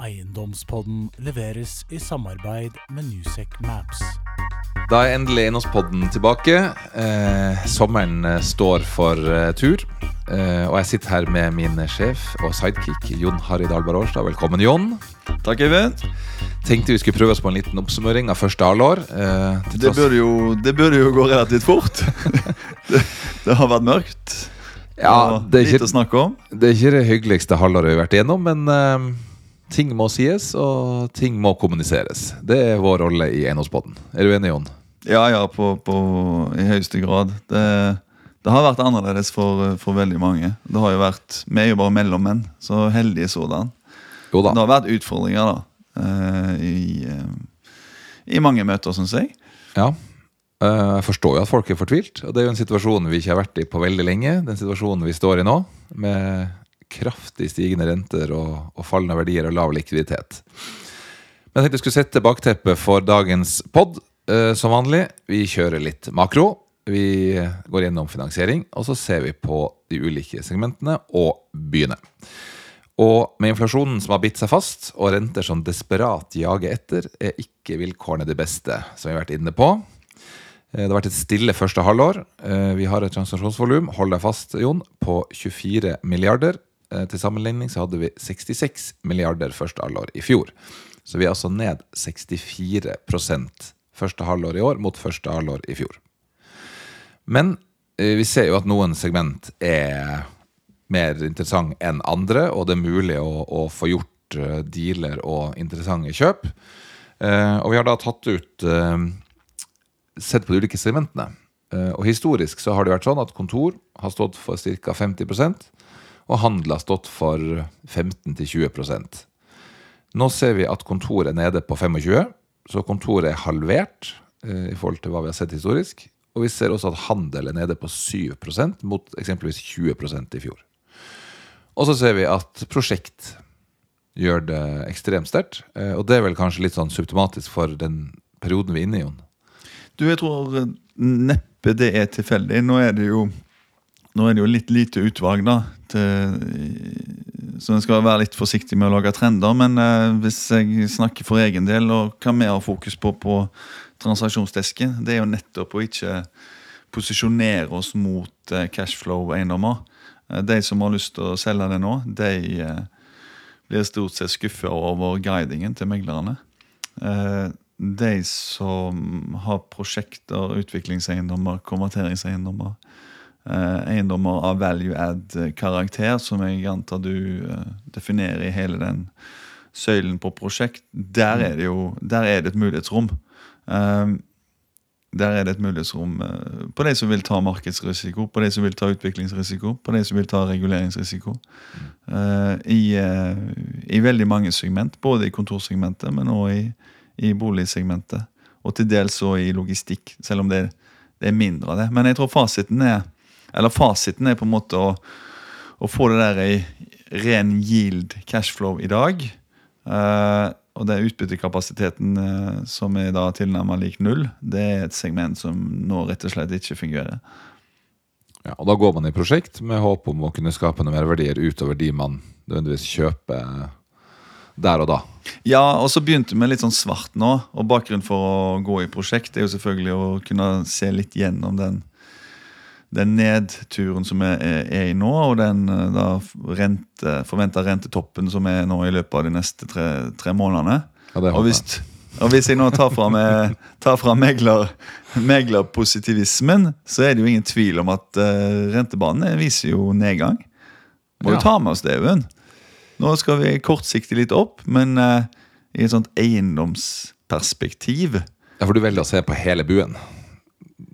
Eiendomspodden leveres i samarbeid med Newsec Maps. Da er endelig Eiendomspodden tilbake. Eh, sommeren eh, står for eh, tur. Eh, og jeg sitter her med min sjef og sidekick Jon Harry Dahlberg Årstad. Velkommen, Jon. Takk, Eivind. Tenkte vi skulle prøve oss på en liten oppsummering av første halvår. Eh, Det burde, jo, det burde jo gå relativt fort. det, det har vært mørkt. Ja, det er ikke-. Det er ikke det hyggeligste halvåret vi har vært igjennom, men eh, ting må sies, og ting må kommuniseres. Det er vår rolle i Eiendomspodden. Er du enig, Jon? Ja, ja, på, på, i høyeste grad. Det, det har vært annerledes for, for veldig mange. Det har jo vært, Vi er jo bare mellommenn, så heldige sådan. Jo da. Det har vært utfordringer da, eh, i, eh, i mange møter, syns jeg. Ja. Eh, Jeg forstår jo at folk er fortvilt, og det er jo en situasjon vi ikke har vært i på veldig lenge. Den situasjonen vi står i nå, med kraftig stigende renter og, og fallende verdier og lav likviditet. Men jeg tenkte jeg skulle sette bakteppet for dagens pod eh, som vanlig. Vi kjører litt makro. Vi går gjennom finansiering, og så ser vi på de ulike segmentene og byene. Og med inflasjonen som har bitt seg fast, og renter som desperat jager etter, er ikke vilkårene det beste, som vi har vært inne på. Eh, Det har vært et stille første halvår. Eh, Vi har et transaksjonsvolum, hold deg fast, Jon, på 24 milliarder. Eh, Til sammenligning så hadde vi 66 milliarder første halvår i fjor. Så vi er altså ned 64% første halvår i år mot første halvår i fjor. Men eh, vi ser jo at noen segment er mer interessant enn andre, og det er mulig å, å få gjort eh, dealer og interessante kjøp. Og vi har da tatt ut Sett på de ulike segmentene. Og historisk så har det vært sånn at kontor har stått for ca. 50 og handel har stått for 15-20% Nå ser vi at kontoret er nede på 25 så kontoret er halvert eh, i forhold til hva vi har sett historisk. Og vi ser også at handel er nede på 7% mot eksempelvis 20% i fjor. Og så ser vi at prosjekt gjør det ekstremt sterkt. eh, Og det er vel kanskje litt sånn symptomatisk for den perioden vi er inne i, Jon. Du, jeg tror neppe det er tilfeldig. Nå er det jo, nå er det jo litt lite utvalg, da. Til, så en skal være litt forsiktig med å lage trender. Men eh, hvis jeg snakker for egen del, og hva vi har fokus på på transaksjonsdesken, det er jo nettopp å ikke posisjonere oss mot eh, cashflow-eiendommer. Eh, de som har lyst til å selge det nå, de eh, blir stort sett skuffa over guidingen til meglerne. Eh, de som har prosjekter, utviklingseiendommer, konverteringseiendommer, eiendommer av value add-karakter, som jeg antar du eh, definerer i hele den søylen på prosjekt, der er det jo der er det et mulighetsrom. Eh, der er det et mulighetsrom eh, på de som vil ta markedsrisiko, på de som vil ta utviklingsrisiko, på de som vil ta reguleringsrisiko. Eh, i, eh, I veldig mange segment, både i kontorsegmentet, men også i, i boligsegmentet. Og til dels òg i logistikk, selv om det, det er mindre av det. Men jeg tror fasiten er eller fasiten er på en måte å, å få det der i ren yield cashflow i dag. Uh, og det er utbyttekapasiteten uh, som er da tilnærmet lik null, det er et segment som nå rett og slett ikke fungerer. Ja, og da går man i prosjekt med håp om å kunne skape noen mer verdier utover de man nødvendigvis kjøper der og da. Ja, og så begynte vi litt sånn svart nå. Og bakgrunnen for å gå i prosjekt er jo selvfølgelig å kunne se litt gjennom den, den nedturen som vi er, er i nå, og den eh, da rente, forventa rentetoppen som er nå i løpet av de neste tre, tre månedene. Ja, det Og hvis, og hvis jeg nå tar fra, meg, tar fra megler, meglerpositivismen, så er det jo ingen tvil om at uh, rentebanene viser jo nedgang. Må jo Ja. ta med oss det, Even. Nå skal vi kortsiktig litt opp, men uh, i et sånt eiendomsperspektiv Ja, for du velger å se på hele buen.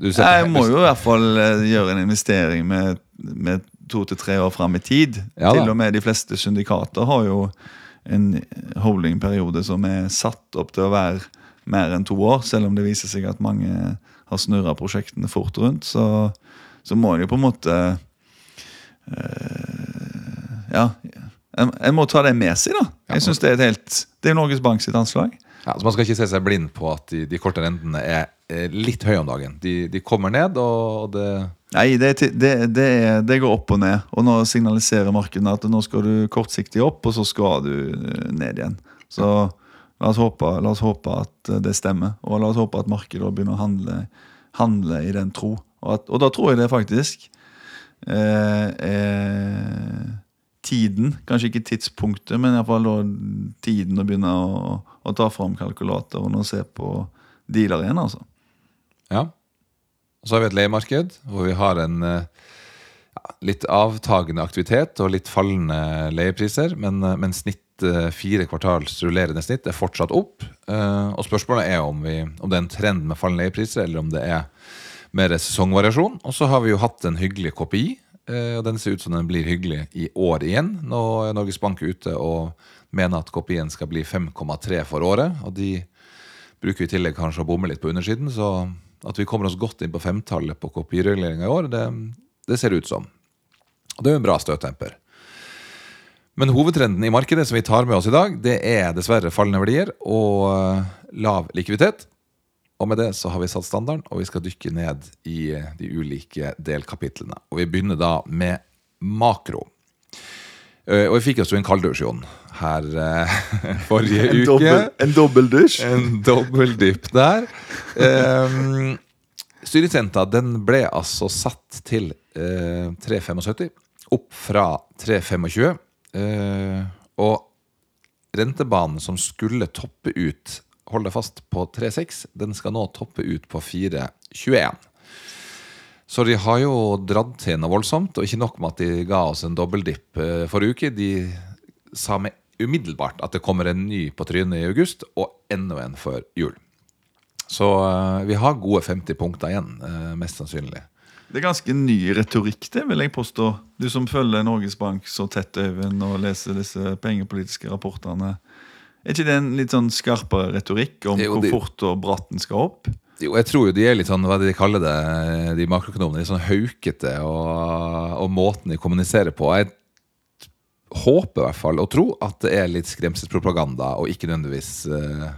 Jeg må jo i hvert fall eh, gjøre en investering med, med to til tre år fram i tid. Ja til og med de fleste syndikater har jo en holdingperiode som er satt opp til å være mer enn to år, selv om det viser seg at mange har snurra prosjektene fort rundt. Så, så må en jo på en måte øh, Ja. En må ta det med seg, da. Jeg synes Det er et helt, det er Norges Bank sitt anslag. Ja, så Man skal ikke se seg blind på at de, de korte rentene er eh, litt høye om dagen. De, de kommer ned, og det Nei, det, det, det, det går opp og ned. Og nå signaliserer markedene at nå skal du kortsiktig opp, og så skal du eh, ned igjen. Så la oss håpe, la oss håpe at eh, det stemmer. Og la oss håpe at markedet begynner å handle, handle i den tro. Og, at, og da tror jeg det faktisk eh, er tiden, kanskje ikke tidspunktet, men iallfall tiden å begynne å, å ta fram kalkulatoren og se på dealer igjen, altså. Ja. Og så har vi et leiemarked hvor vi har en eh, ja, litt avtagende aktivitet og litt fallende leiepriser, men, eh, men snitt eh, fire kvartals rullerende snitt er fortsatt opp. Og spørsmålet er om, vi, om det er en trend med fallende leiepriser, eller om det er mer sesongvariasjon. Og så har vi jo hatt en hyggelig KPI, og den ser ut som den blir hyggelig i år igjen. Nå er Norges Bank ute og mener at KPI-en skal bli 5,3 for året. og de bruker i tillegg kanskje å bomme litt på undersiden, så at vi kommer oss godt inn på femtallet på KPI-reguleringa i år, det, det ser ut som. Og det er jo en bra støttemper. Men hovedtrenden i markedet som vi tar med oss i dag, det er dessverre fallende verdier og eh, lav likviditet. Og med det så har vi satt standarden, og vi skal dykke ned i eh, de ulike delkapitlene. Og vi begynner da med makro. Eh, Og vi fikk oss jo en kalddusj, Jon, her eh, forrige En uke. dobbel, en dobbeldusj. En dobbeldypp der. Um, styringsrenta den ble altså satt til eh, 3,75, opp fra 3,25. Eh, og rentebanen som skulle toppe ut, hold deg fast på 3,6, den skal nå toppe ut på 4,21. Så de har jo dratt til noe voldsomt, og ikke nok med at de ga oss en dobbeldipp eh, forrige uke. De sa med umiddelbart at det kommer en ny på trynet i august, og enda en før jul. Så eh, vi har gode 50 punkter igjen, eh, mest sannsynlig. Det er ganske ny retorikk, det vil jeg påstå. Du som følger Norges Bank så tett, Øyvind, og leser disse pengepolitiske rapportene. Er ikke det en litt sånn skarpere retorikk om Jo, hvor fort og bratt den skal opp? Jo, jeg tror jo de er litt sånn, hva de kaller det, de makroøkonomene, litt sånn haukete, og, og måten de kommuniserer på. Jeg håper i hvert fall, og tror, at det er litt skremselspropaganda, og ikke nødvendigvis uh,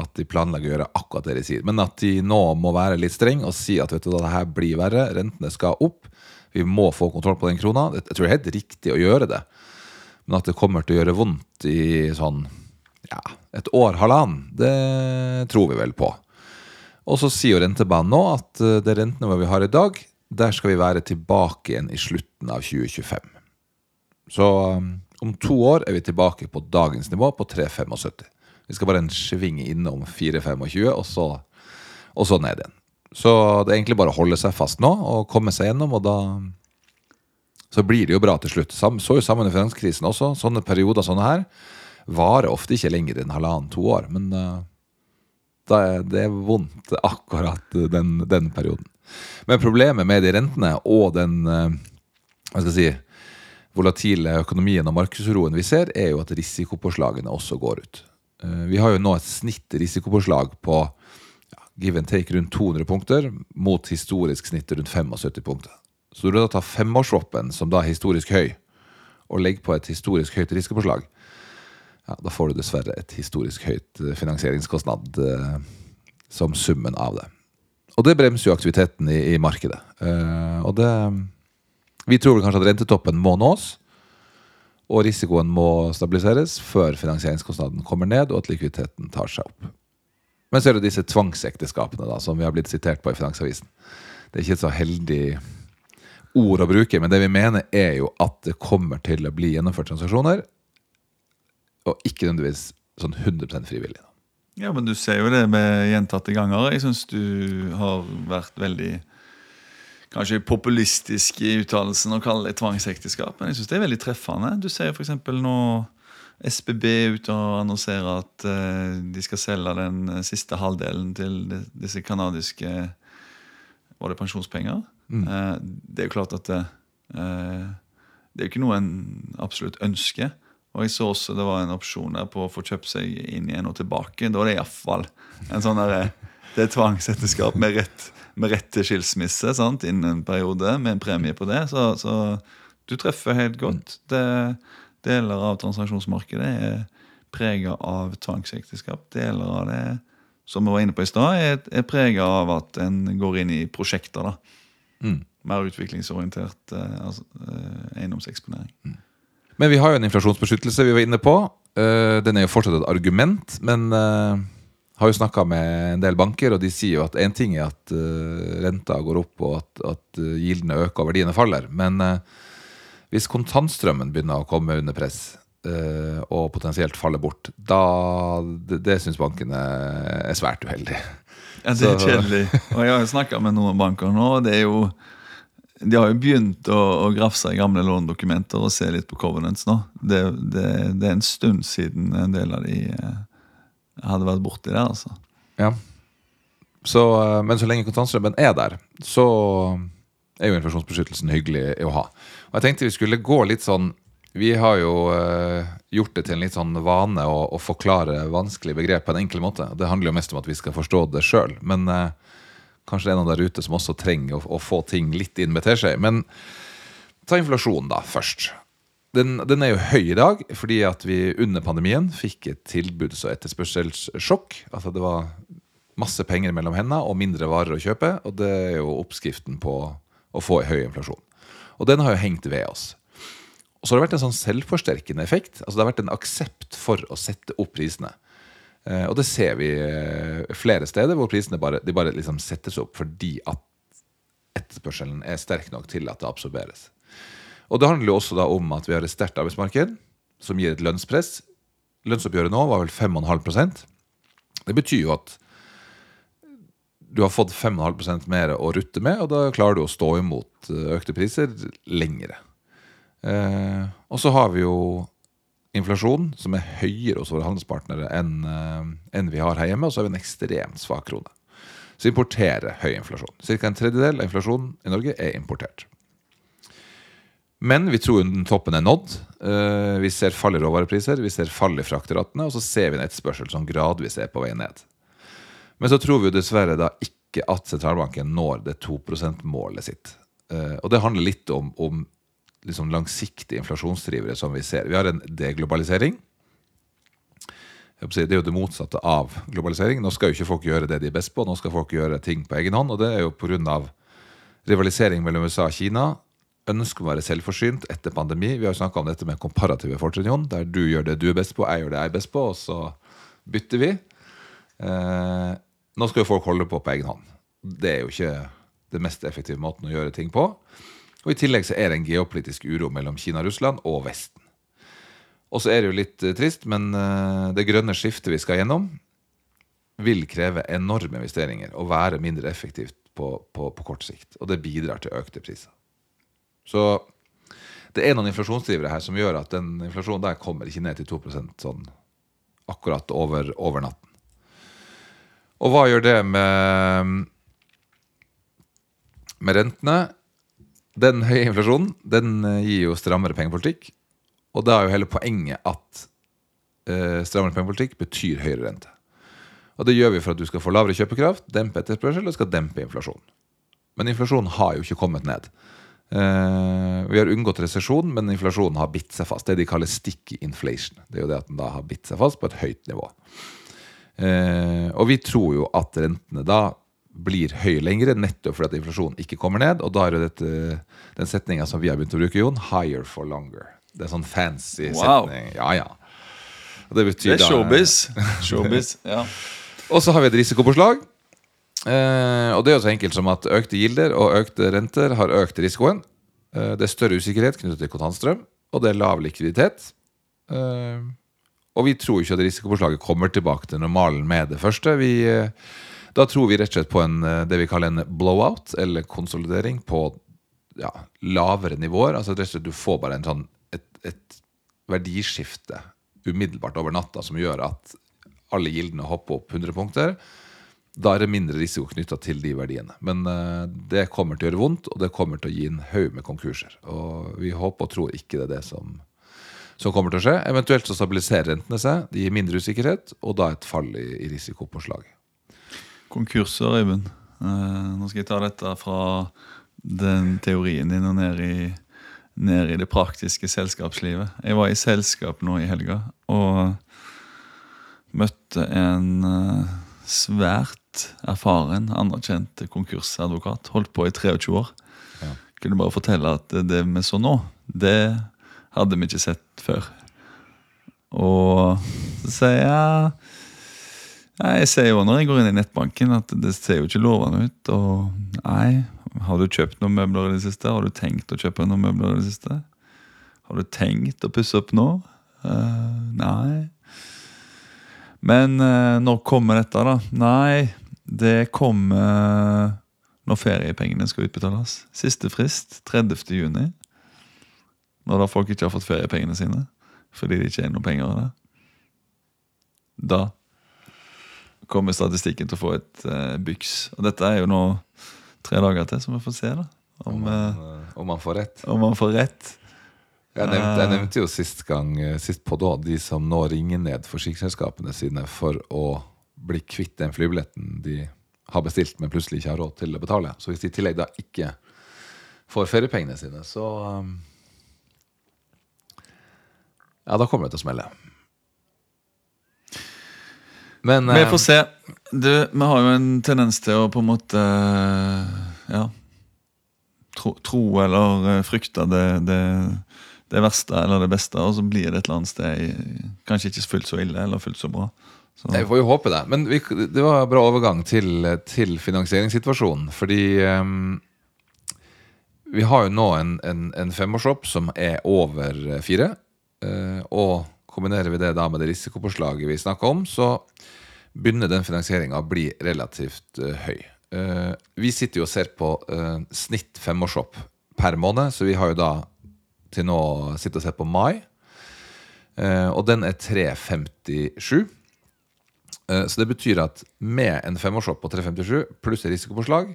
at de planlegger å gjøre akkurat det de sier. Men at de nå må være litt streng og si at vet du, da det her blir verre, rentene skal opp, vi må få kontroll på den krona. Jeg tror det er helt riktig å gjøre det. Men at det kommer til å gjøre vondt i sånn ja, et år, halvannen, det tror vi vel på. Og så sier jo rentebanen nå at eh, det rentenivået vi har i dag, der skal vi være tilbake igjen i slutten av 2025. Så um, om to år er vi tilbake på dagens nivå på 3,75. Vi skal bare en sving innom 4,25, og så, og så ned igjen. Så det er egentlig bare å holde seg fast nå og komme seg gjennom, og da så blir det jo bra til slutt. Så jo sammen med finanskrisen også. Sånne perioder sånne her varer ofte ikke lenger enn halvannen-to år. Men eh, det er vondt akkurat den, den perioden. Men problemet med de rentene og den eh, hva skal jeg si, volatile økonomien og markedsuroen vi ser, er jo at risikopåslagene også går ut. Eh, Vi har jo nå et snitt risikopåslag på ja, give and take rundt 200 punkter, mot historisk snitt rundt 75 punkter. Så du da tar femårsroppen, som da er historisk høy, og legger på et historisk høyt risikopåslag, ja, da får du dessverre et historisk høyt eh, finansieringskostnad eh, som summen av det. Og det bremser jo aktiviteten i, i markedet. Eh, og det Vi tror vel kanskje at rentetoppen må nås, og risikoen må stabiliseres før finansieringskostnaden kommer ned, og at likviditeten tar seg opp. Men så er det disse tvangsekteskapene da, som vi har blitt sitert på i Finansavisen. Det er ikke et så heldig ord å bruke, men det vi mener er jo at det kommer til å bli gjennomført transaksjoner, og ikke nødvendigvis sånn 100 frivillig. Da. Ja, men du ser jo det med gjentatte ganger. Jeg syns du har vært veldig Kanskje populistisk i uttalelsen å kalle det tvangsekteskap, men jeg syns det er veldig treffende. Du ser f.eks. nå SBB ute og annonserer at eh, de skal selge den siste halvdelen til disse kanadiske Var det pensjonspenger? Mm. det er jo klart at det, eh, det er jo ikke noe en absolutt ønsker. Og jeg så også det var en opsjon der på å få kjøpt seg inn igjen og tilbake. Da er det iallfall en sånn der, Det er tvangsekteskap med rett, med rett til skilsmisse sant? innen en periode, med en premie på det. Så, så du treffer helt godt. Det, deler av transaksjonsmarkedet er prega av tvangsekteskap. Deler av det, som vi var inne på i stad, er, er prega av at en går inn i prosjekter. da. Mm. Mer utviklingsorientert eh, altså, eh, eiendomseksponering. Men vi har jo en inflasjonsbeskyttelse vi var inne på. Eh, den er jo fortsatt et argument, men eh, har jo snakka med en del banker, og de sier jo at én ting er at eh, renta går opp og at, at gildene øker og verdiene faller. Men hvis kontantstrømmen begynner å komme under press, og potensielt faller bort, da Det, det syns bankene er svært uheldig. Ja, det er kjedelig. Og jeg har jo snakka med noen banker nå, og det er jo de har jo begynt å, å grafse i gamle lånedokumenter og se litt på covenants nå. Det, det, det er en stund siden en del av de eh, hadde vært borti der, altså. Ja. Så, eh, men så lenge kontantstrømmen er der, så er jo inflasjonsbeskyttelsen hyggelig å ha. Og jeg tenkte vi skulle gå litt sånn Vi har jo eh, gjort det til en litt sånn vane å, å forklare vanskelige begrep på en enkel måte. Det handler jo mest om at vi skal forstå det sjøl. Men eh, kanskje det er noen der ute som også trenger å, å få ting litt inn med teskje. Men ta inflasjonen, da, først. Den, den er jo høy i dag fordi at vi under pandemien fikk et tilbuds- og etterspørselssjokk. Altså det var masse penger mellom hendene og mindre varer å kjøpe. Og det er jo oppskriften på å få høy inflasjon. Og den har jo hengt ved oss. Og så har det vært en sånn selvforsterkende effekt. Altså Det har vært en aksept for å sette opp prisene. Eh, og det ser vi eh, flere steder hvor prisene bare, bare liksom settes opp fordi at etterspørselen er sterk nok til at det absorberes. Og det handler jo også da om at vi har et sterkt arbeidsmarked som gir et lønnspress. Lønnsoppgjøret nå var vel 5,5% Det betyr jo at du har fått 5,5% mer å rutte med, og da klarer du å stå imot eh, økte priser lengre. Eh, og så har vi jo inflasjon som er høyere hos våre handelspartnere enn eh, enn vi har her hjemme, og så har vi en ekstremt svak krone. Så importerer høy inflasjon. Ca. en tredjedel av inflasjonen i Norge er importert. Men vi tror den toppen er nådd. Eh, vi ser fall i råvarepriser, vi ser fall i fraktratene, og så ser vi en etterspørsel som gradvis er på vei ned. Men så tror vi jo dessverre da ikke at sentralbanken når det 2 %-målet sitt. Eh, og det handler litt om, om liksom langsiktige inflasjonsdrivere som vi ser. Vi har en deglobalisering. Det er jo det motsatte av globalisering. Nå skal jo ikke folk gjøre det de er best på, nå skal folk gjøre ting på egen hånd. Og det er jo pga. rivalisering mellom USA og Kina. Ønsker å være selvforsynt etter pandemi. Vi har jo snakka om dette med komparative fortrinn, der du gjør det du er best på, jeg gjør det jeg er best på, og så bytter vi. Eh, nå skal jo folk holde på på egen hånd. Det er jo ikke den mest effektive måten å gjøre ting på. Og I tillegg så er det en geopolitisk uro mellom Kina, Russland og Vesten. Og så er det jo litt eh, trist, men eh, det grønne skiftet vi skal gjennom, vil kreve enorme investeringer og være mindre effektivt på, på, på kort sikt. Og det bidrar til økte priser. Så det er noen inflasjonsdrivere her som gjør at den inflasjonen der kommer ikke ned til 2% sånn akkurat over, over natten. Og hva gjør det med, med rentene? Den høye inflasjonen den eh, gir jo strammere pengepolitikk. Og da er jo hele poenget at eh, strammere pengepolitikk betyr høyere rente. Og det gjør vi for at du skal få lavere kjøpekraft, dempe etterspørsel og skal dempe inflasjon. Men inflasjonen har jo ikke kommet ned. Eh, vi har unngått resesjon, men inflasjonen har bitt seg fast. Det de kaller sticky inflation. Det er jo det at den da har bitt seg fast på et høyt nivå. Eh, og vi tror jo at rentene da blir høy lenger, nettopp fordi at inflasjonen ikke kommer ned. Og da er dette, den setninga som vi har begynt å bruke, Jon, 'higher for longer'. Det er sånn fancy Wow. setning. Ja, ja. Det Det er showbiz. Showbiz, ja. og så har vi et risikopåslag. Eh, og det er jo så enkelt som at økte gilder og økte renter har økt risikoen. Eh, det er større usikkerhet knyttet til kontantstrøm, og det er lav likviditet. Eh, og vi tror ikke at risikopåslaget kommer tilbake til normalen med det første. Vi, eh, da tror vi rett og slett på en, eh, det vi kaller en blowout, eller konsolidering, på ja, lavere nivåer. Altså rett og slett du får bare sånn, et, et verdiskifte umiddelbart over natta som gjør at alle gildene hopper opp 100 punkter. Da er det mindre risiko knytta til de verdiene. Men uh, det kommer til å gjøre vondt, og det kommer til å gi en haug med konkurser. Og vi håper og tror ikke det er det som, som kommer til å skje. Eventuelt så stabiliserer rentene seg, det gir mindre usikkerhet, og da et fall i, i risikopåslaget. Konkurser, Øyvind. Eh, nå skal jeg ta dette fra den teorien din og ned i, ned i det praktiske selskapslivet. Jeg var i selskap nå i helga, og Møtte en eh, svært erfaren, anerkjent konkursadvokat. Holdt på i 23 år. Ja. Kunne bare fortelle at det vi så nå, det hadde vi ikke sett før. Og så sier jeg Nei, Jeg ser jo når jeg går inn i nettbanken at det ser jo ikke lovende ut. Og nei, har du kjøpt noen møbler i det siste? Har du tenkt å kjøpe noen møbler i det siste? Har du tenkt å pusse opp nå? Uh, nei. Men uh, når kommer dette, da? Nei, det kommer når feriepengene skal utbetales. Siste frist 30. juni. Når da folk ikke har fått feriepengene sine fordi det ikke er noen penger av det. Da kommer statistikken til å få et uh, byks. Og dette er jo nå tre dager til, så vi får se da om, Om man, eh, eh, får rett. om man får rett. Jeg nevnte, jeg nevnte jo sist gang Sist på da de som nå ringer ned forsikringsselskapene sine for å bli kvitt den flybilletten de har bestilt, men plutselig ikke har råd til å betale. Så hvis de i tillegg da ikke får feriepengene sine, så Ja, da kommer det til å smelle. Men Vi eh, får se. Du, vi har jo en tendens til å på en måte Ja Tro, tro eller eh, frykte det, det, det verste eller det beste, og så blir det et eller annet sted kanskje ikke fullt så ille eller fullt så bra. Så, Nei, Vi får jo håpe det. Men vi, det var en bra overgang til, til finansieringssituasjonen. Fordi um, vi har jo nå en, en, en femårshopp som er over fire. Uh, og kombinerer vi det da med det risikopåslaget vi snakka om, så begynner den finansieringa å bli relativt eh, høy. Eh, vi sitter jo og ser på eh, snitt femårshopp per måned, så vi har jo da til nå sittet og sett på mai. Og den er 357. Eh, Så det betyr at med en femårshopp på 357 pluss risikopåslag,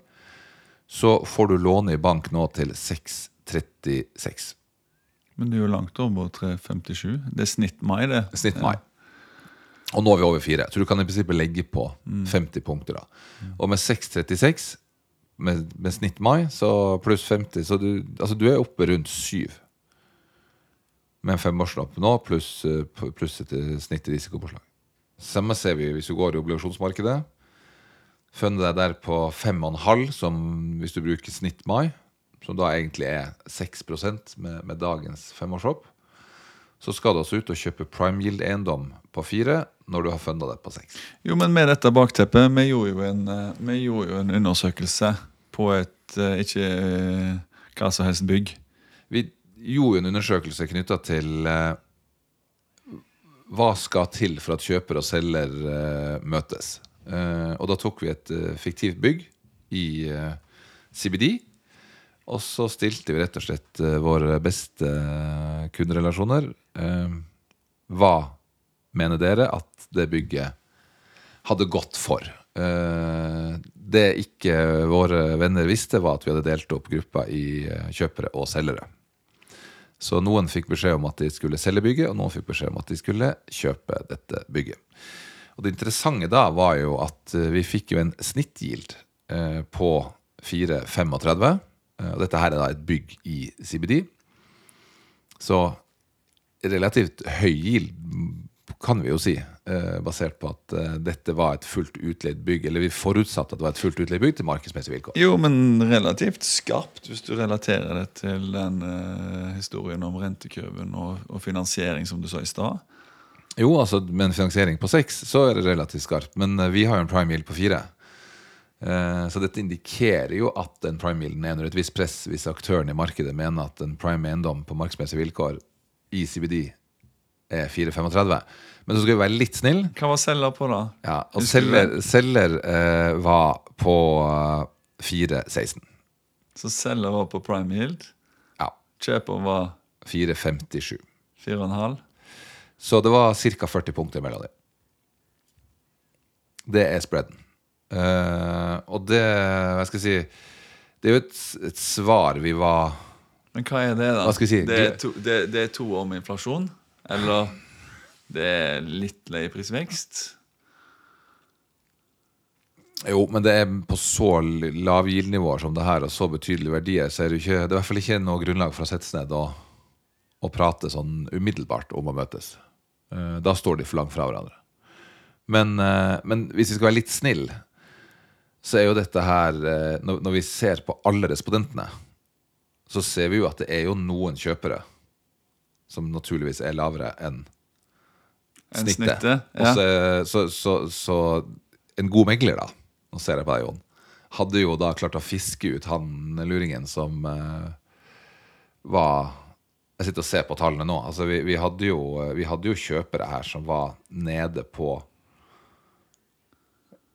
så får du låne i bank nå til 636. Men det er jo langt over 357. Det er snitt mai, det. Snitt mai. Og nå er vi over fire. Så du kan i prinsippet legge på 50 punkter. da. Og med 636, med, med snitt mai, så pluss 50, så du, altså du er oppe rundt syv. Med en femårslapp nå, pluss, eh, pluss et eh, snitt i risikopåslag. Samme ser vi hvis du går i obligasjonsmarkedet. Funnet deg der på 5,5, som hvis du bruker snitt mai, som da egentlig er 6 med, med dagens femårshopp. Så skal du altså ut og kjøpe prime yield-eiendom på fire når du har funda det på seks. Jo, men med dette bakteppet, vi gjorde jo en, eh, gjorde jo en undersøkelse på et eh, ikke eh, hva som helst bygg. Vi gjorde en undersøkelse knytta til hva skal til for at kjøper og selger møtes. Og da tok vi et fiktivt bygg i CBD. Og så stilte vi rett og slett våre beste kunderelasjoner. Hva mener dere at det bygget hadde gått for? Eh, det ikke våre venner visste, var at vi hadde delt opp gruppa i eh, kjøpere og selgere. Så noen fikk beskjed om at de skulle selge bygget, og noen fikk beskjed om at de skulle kjøpe dette bygget. Og Det interessante da var jo at eh, vi fikk jo en snittgild på 4,35. Eh, og dette her er da et bygg i CBD. Så relativt høy gild kan vi jo si, eh, basert på at eh, dette var et fullt utleid bygg. Eller vi forutsatte at det var et fullt utleid bygg til markedsmessige vilkår. Jo, men relativt skarpt, hvis du relaterer det til den eh, historien om rentekurven og, og finansiering, som du sa i stad. Jo, altså med en finansiering på seks, så er det relativt skarpt. Men vi har jo en prime yield på fire. Så dette indikerer jo at den prime yielden er under et visst press hvis aktøren i markedet mener at en prime eiendom på markedsmessige vilkår i CBD er 4,35. Men så skal vi være litt snill. Hva var selger på, da? Ja, og selger, selger eh, var på eh, 4,16. Så selger var på prime yield. Ja. Kjøper var 4,57. 4,5. Så det var ca. 40 punkter mellom dem. Det er spreaden. Eh, og det Hva skal jeg si Det er jo et, et svar vi var Men hva er det, da? Hva skal jeg si? Det er to, det, det er to år med inflasjon? Eller det er litt leieprisvekst? Jo, men det er på så lavgildnivåer som det her, og så betydelige verdier, så er det ikke Det er i hvert fall ikke noe grunnlag for å sette seg ned og, og prate sånn umiddelbart om å møtes. Eh, Da står de for langt fra hverandre. Men, eh, men hvis vi skal være litt snill, så er jo dette her eh, når vi ser på alle respondentene, så ser vi jo at det er jo noen kjøpere som naturligvis er lavere enn en snittet. snittet, ja. så, så, så, så en god megler, da, nå ser jeg på deg, Jon, hadde jo da klart å fiske ut han luringen som uh, var Jeg sitter og ser på tallene nå. Altså, vi, vi, hadde jo, vi hadde jo kjøpere her som var nede på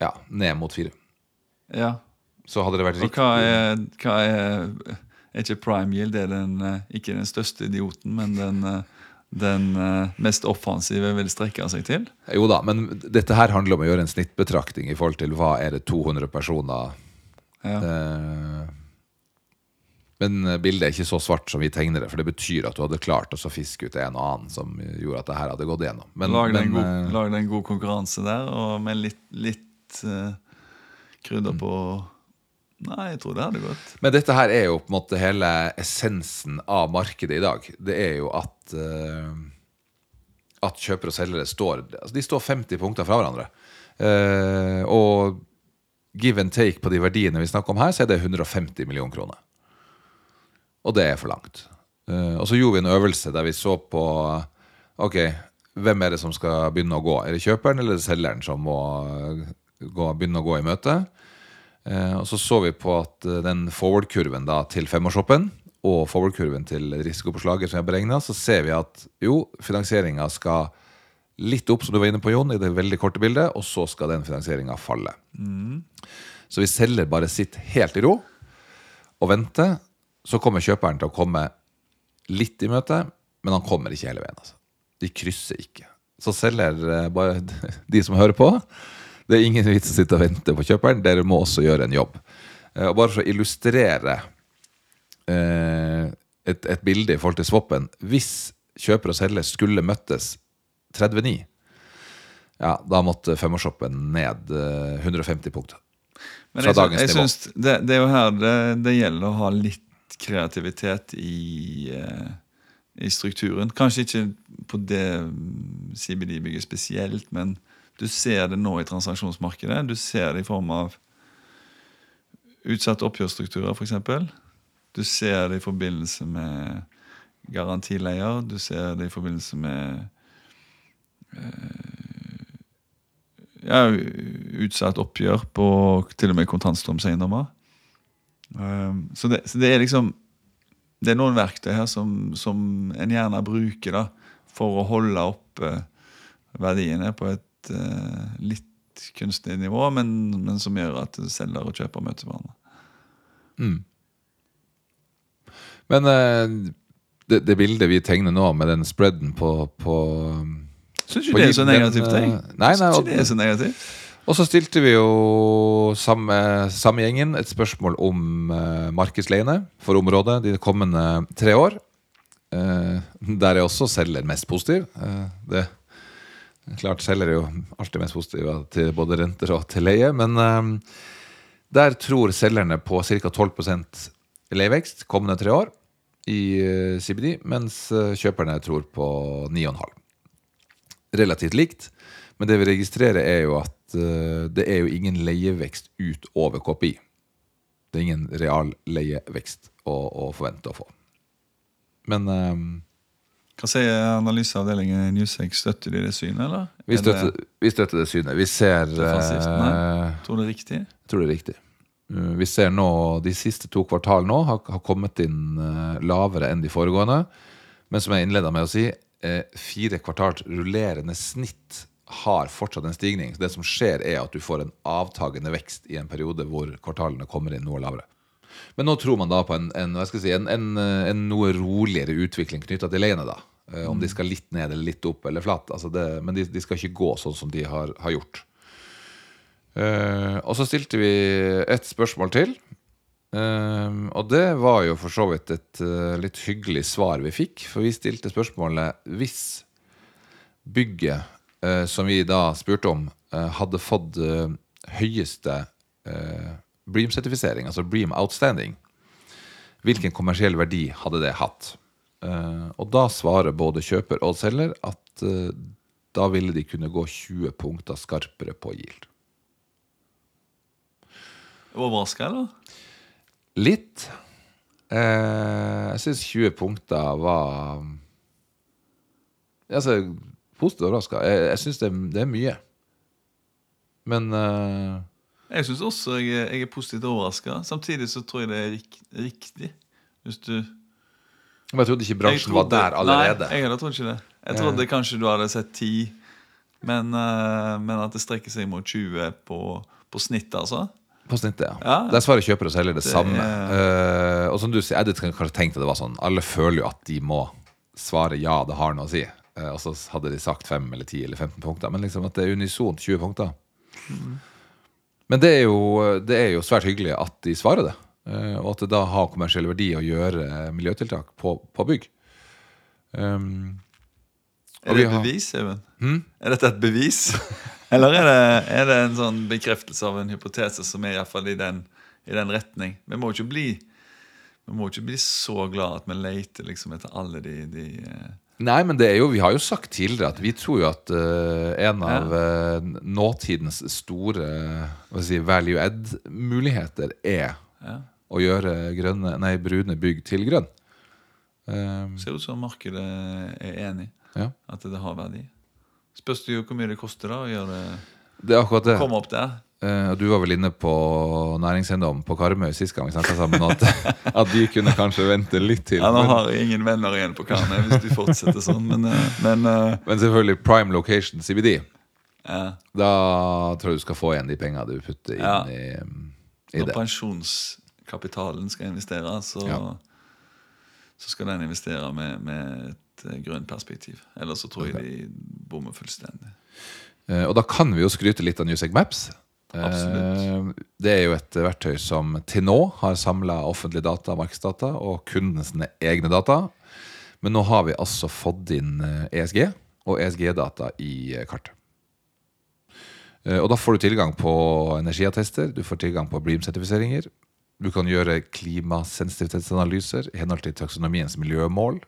Ja, ned mot fire. Ja. Så hadde det vært Og riktig hva er, hva er Er ikke prime yield er den, eh, ikke den største idioten, men den, eh, den eh, mest offensive vil strekke seg til? Jo da, men dette her handler om å gjøre en snittbetraktning i forhold til hva er det 200 personer Ja. Men bildet er ikke så svart som vi tegner det, for det betyr at du hadde klart å fiske ut en og annen som gjorde at det her hadde gått igjennom. Men, Lag en, god- lag en god konkurranse der, og med litt, litt uh, krydder på Nei, jeg tror det hadde gått. Men dette her er jo på en måte hele essensen av markedet i dag. Det er jo at uh, At kjøpere og selgere står altså De står 50 punkter fra hverandre. Uh, og give and take på de verdiene vi snakker om her, så er det 150 millioner kroner. Og det er for langt. Uh, og så gjorde vi en øvelse der vi så på Ok, hvem er det som skal begynne å gå? Er det kjøperen eller er selgeren som må gå, begynne å gå i møte? Eh, og så så vi på at eh, den forward-kurven til femårshoppen og forward-kurven til risikopåslaget som jeg beregna, så ser vi at jo, finansieringa skal litt opp, som du var inne på, Jon, i det veldig korte bildet, og så skal den finansieringa falle. Så vi selger bare sitt helt i ro og venter. Så kommer kjøperen til å komme litt i møte, men han kommer ikke hele veien. Altså. De krysser ikke. Så selger eh, bare de som hører på. Det er ingen vits å sitte og vente på kjøperen. Dere må også gjøre en jobb. Eh, Og bare for å illustrere eh, et, et bilde i forhold til swappen Hvis kjøper og selger skulle møttes 39, ja, da måtte femårsshoppen ned eh, 150 punkter. Men Fra jeg, dagens jeg nivå. Synes det, det er jo her det, det gjelder å ha litt kreativitet i, eh, i strukturen. Kanskje ikke på det CBD-bygget spesielt, men du ser det nå i transaksjonsmarkedet. Du ser det i form av utsatte oppgjørsstrukturer, f.eks. Du ser det i forbindelse med garantileier. Du ser det i forbindelse med ja, utsatt oppgjør på til og med kontantstrømseiendommer. Um, så, det, så det er liksom Det er noen verktøy her som, som en gjerne bruker da, for å holde oppe verdiene på et eh, litt kunstig nivå, men, men som gjør at selger og kjøper møter hverandre. Men eh, det, det bildet vi tegner nå, med den spreaden på, på Syns På ikke det er så negativt, jeg. eh, nei, nei, og- det er så negativt. Og så stilte vi jo samme, samme gjengen et spørsmål om uh, markedsleiene for området de kommende tre år. Uh, der er også selger mest positiv. Uh, det Klart selger er jo alltid mest positive til både renter og til leie, men eh, der tror selgerne på ca. 12% leievekst kommende tre år i eh, CBD, mens eh, kjøperne tror på 9,5 relativt likt. Men det vi registrerer, er jo at eh, det er jo ingen leievekst utover KPI. Det er ingen real leievekst å, å forvente å få. Men eh, Hva sier analyseavdelingen i Newsec? Støtter de det synet, eller? vi, Er støtter, vi støtter det synet. Vi ser nei. eh, tror du det er riktig? Tror det er riktig. Vi ser nå de siste to kvartal nå har, har kommet inn uh, lavere enn de foregående. Men som jeg innleda med å si, eh, fire kvartals rullerende snitt har fortsatt en stigning. Så det som skjer, er at du får en avtagende vekst i en periode hvor kvartalene kommer inn noe lavere. Men nå tror man da på en, en, si, en, en, en noe roligere utvikling knytta til leiene. da. Eh, Om de skal litt ned eller litt opp eller flatt. Altså det, men de, de skal ikke gå sånn som de har, har gjort. Uh, og så stilte vi et spørsmål til. Uh, og det var jo for så vidt et uh, litt hyggelig svar vi fikk. For vi stilte spørsmålet hvis bygget som vi da spurte om, hadde fått høyeste Bream-sertifisering, altså Bream Outstanding, hvilken kommersiell verdi hadde det hatt? Eh, og da svarer både kjøper og selger at eh, da ville de kunne gå 20 punkter skarpere på yield. Overraska, eller? Litt. Eh, jeg syns 20 punkter var Altså, positivt overraska. Jeg, jeg syns det, det, er mye. Men uh, Jeg syns også jeg, er- jeg er positivt overraska. Samtidig så tror jeg det er rik, riktig. Hvis du men jeg trodde ikke bransjen trodde, var der allerede. Nei, jeg trodde ikke det. Jeg trodde kanskje du hadde sett 10, men, eh, men at det strekker seg mot 20 på, på snitt, altså. På snittet, ja. Ja. Der svarer kjøper og selger det, Det samme. er- Uh, og som du sier, Edith kan kanskje tenke at det var sånn Alle føler jo at de må svare ja, det har noe å si. Uh, og så hadde de sagt 5 eller 10 eller 15 punkter. Men liksom at det er unisont 20 punkter. Men det er, jo, det er jo svært hyggelig at de svarer det. Eh, og at det da har kommersiell verdi å gjøre miljøtiltak på, på bygg. Um, Er det et bevis, Even? Er dette et bevis? Eller er det, er det en sånn bekreftelse av en hypotese som er i, hvert fall i, den, i den retning? Vi må jo ikke bli ikke bli så glad at vi leter liksom etter alle de, de eh, Nei, men det er jo, vi har jo sagt tidligere at vi tror jo at uh, en av uh, nåtidens store si, value add-muligheter er ja. å gjøre grønne, nei, brune bygg til grønn. Um, Ser ut som markedet er enig ja. at det har verdi. Spørs det jo hvor mye det koster da å gjøre det, er akkurat det. komme opp der. Eh, du var vel inne på næringseiendom på Karmøy sist gang vi snakka sammen, at, at de kunne kanskje vente litt til. Ja, Nå har jeg ingen venner igjen på Karmøy hvis du fortsetter sånn, men, eh, men eh, men selvfølgelig prime location CBD. ja. Da tror jeg du skal få igjen de penga du putter inn Ja. i, i Når det. pensjonskapitalen skal investere, så, så skal den investere med, med et eh, grønt perspektiv. Ellers så tror jeg de bommer fullstendig. Eh, Og da kan vi jo skryte litt av Newsec Maps. Eh, Absolutt. Det er jo et verktøy som til nå har samla offentlige data, markedsdata, og kundenes egne data. Men nå har vi altså fått inn ESG og ESG-data i kartet. Eh, Og da får du tilgang på energiattester, du får tilgang på Bream-sertifiseringer. Du kan gjøre klimasensitivitetsanalyser i henhold til taksonomiens miljømål.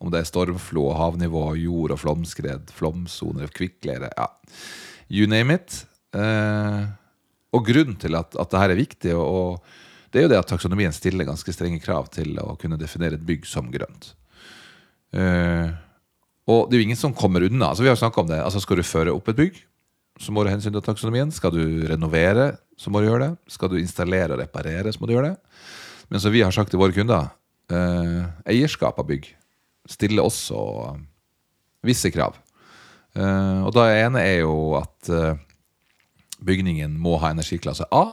Om det er stormflo, havnivå, jord- og flomskred, flomsoner, kvikkleire ja. You name it. Eh, og grunnen til at, at dette er viktig, og, det er jo det at taksonomien stiller ganske strenge krav til å kunne definere et bygg som grønt. Eh, og det er jo ingen som kommer unna. Altså, vi har snakket om det. Altså, skal du føre opp et bygg, så må du hensyn til taksonomien. Skal du renovere, så må du gjøre det. Skal du installere og reparere, så må du gjøre det. Men som vi har sagt til våre kunder, eh, eierskap av bygg stiller også visse krav. Eh, og da ene er jo at eh, bygningen må ha energiklasse A,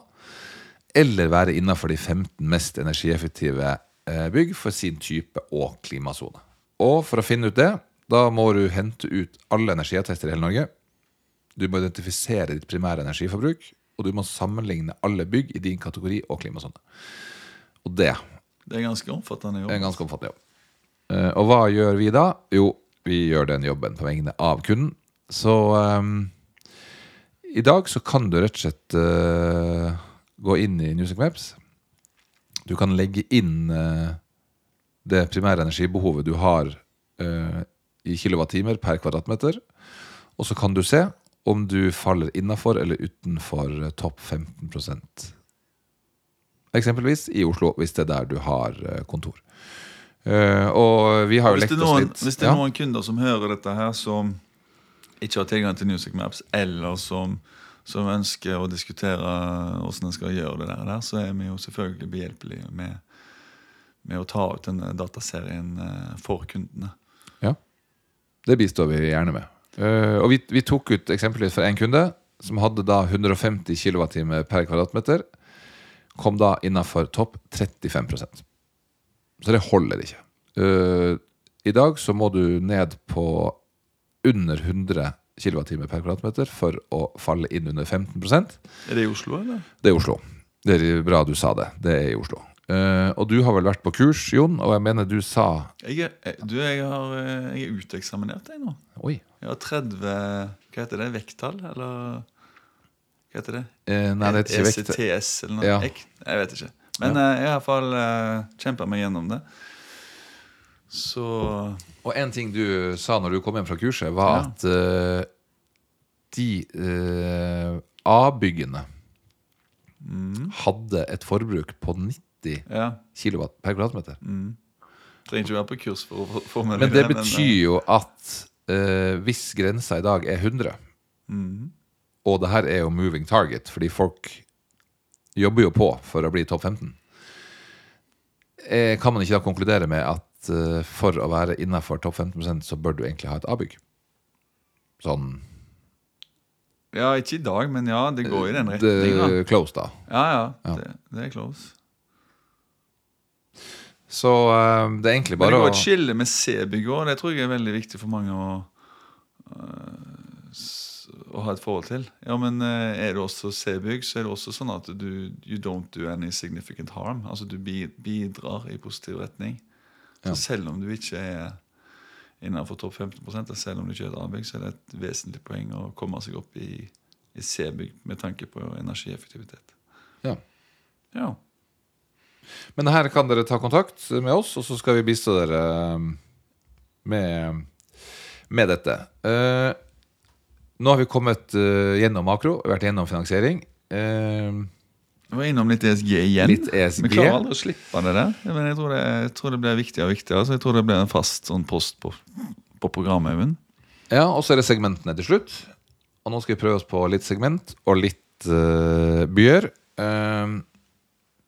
eller være innenfor de 15 mest energieffektive eh, bygg for sin type og klimasone. Og for å finne ut det, da må du hente ut alle energiattester i hele Norge. Du må identifisere ditt primære energiforbruk, og du må sammenligne alle bygg i din kategori og klimasone. Og det Det er ganske omfattende er jobb. en ganske omfattende jobb. Eh, og hva gjør vi da? Jo, vi gjør den jobben på vegne av kunden. Så ehm, i dag så kan du rett og slett eh, gå inn i Newsec Maps. Du kan legge inn eh, det primære energibehovet du har eh, i kilowattimer per kvadratmeter. Og så kan du se om du faller innafor eller utenfor eh, topp 15% Eksempelvis i Oslo, hvis det er der du har eh, kontor. Eh, og vi har jo lekt oss noen, litt hvis det er ja. noen kunder som hører dette her, som ikke har tilgang til Music Maps, eller som, som ønsker å diskutere hvordan en skal gjøre det der, så er vi jo selvfølgelig behjelpelige med, med å ta ut denne dataserien for kundene. Ja, det bistår vi gjerne med. Eh, og vi, vi tok ut eksempelvis for en kunde som hadde da 150 kWt per kvadratmeter. Kom da innafor topp 35% Så det holder ikke. Uh, I dag så må du ned på under 100 kWt per kvadratmeter for å falle inn under 15% Er det i Oslo, eller? Det er i Oslo. Det er bra du sa det. Det er i Oslo. Uh, og du har vel vært på kurs, Jon, og jeg mener du sa Jeg er, du, jeg, har, jeg er uteksaminert, jeg nå. Oi. Har 30 Hva heter det? Vekttall? Eller hva heter det? Eh, nei, det heter ikke vekttall. ECTS eller noe? Ja. Ek? Jeg vet ikke. Men ja. jeg har i hvert fall uh, kjempa meg gjennom det. Så Og en ting du sa når du kom hjem fra kurset, var Ja. at uh, de uh, A-byggene hadde et forbruk på 90 ja. kW per kvadratmeter. Trenger ikke være på kurs for å få- det. Men det betyr jo at eh, hvis grensa i dag er 100 Og det her er jo moving target, fordi folk jobber jo på for å bli topp 15. Eh, kan man ikke da konkludere med at eh, for å være innafor topp 15% så bør du egentlig ha et A-bygg? Sånn Ja, ikke i dag, men ja, det går i den det, retningen. close, da. Ja, ja. Ja. Det, det er close. Så uh, det er egentlig bare Men det går å et skille med C-bygg òg. Det tror jeg er veldig viktig for mange å, uh, å ha et forhold til. Ja, men uh, Er det også C-bygg, så er det også sånn at du you don't do any significant harm. Altså Du bidrar i positiv retning. Så Ja. selv om du ikke er innenfor topp 15 og selv om du ikke er et A-bygg, så er det et vesentlig poeng å komme seg opp i, i C-bygg med tanke på energieffektivitet. ja. Ja. Men her kan dere ta kontakt med oss, og så skal vi bistå dere um, med, med dette. Uh, nå har vi kommet uh, gjennom makro, vært gjennom finansiering. Uh, Vi var innom litt ESG igjen. Litt ESG. Vi klarer aldri å slippe det der. Men jeg tror det, jeg tror det blir viktigere og viktigere. Så jeg tror det blir en fast sånn post på, på programmet. Even. ja, og så er det segmentene til slutt. Og nå skal vi prøve oss på litt segment og litt uh, byer. Eh,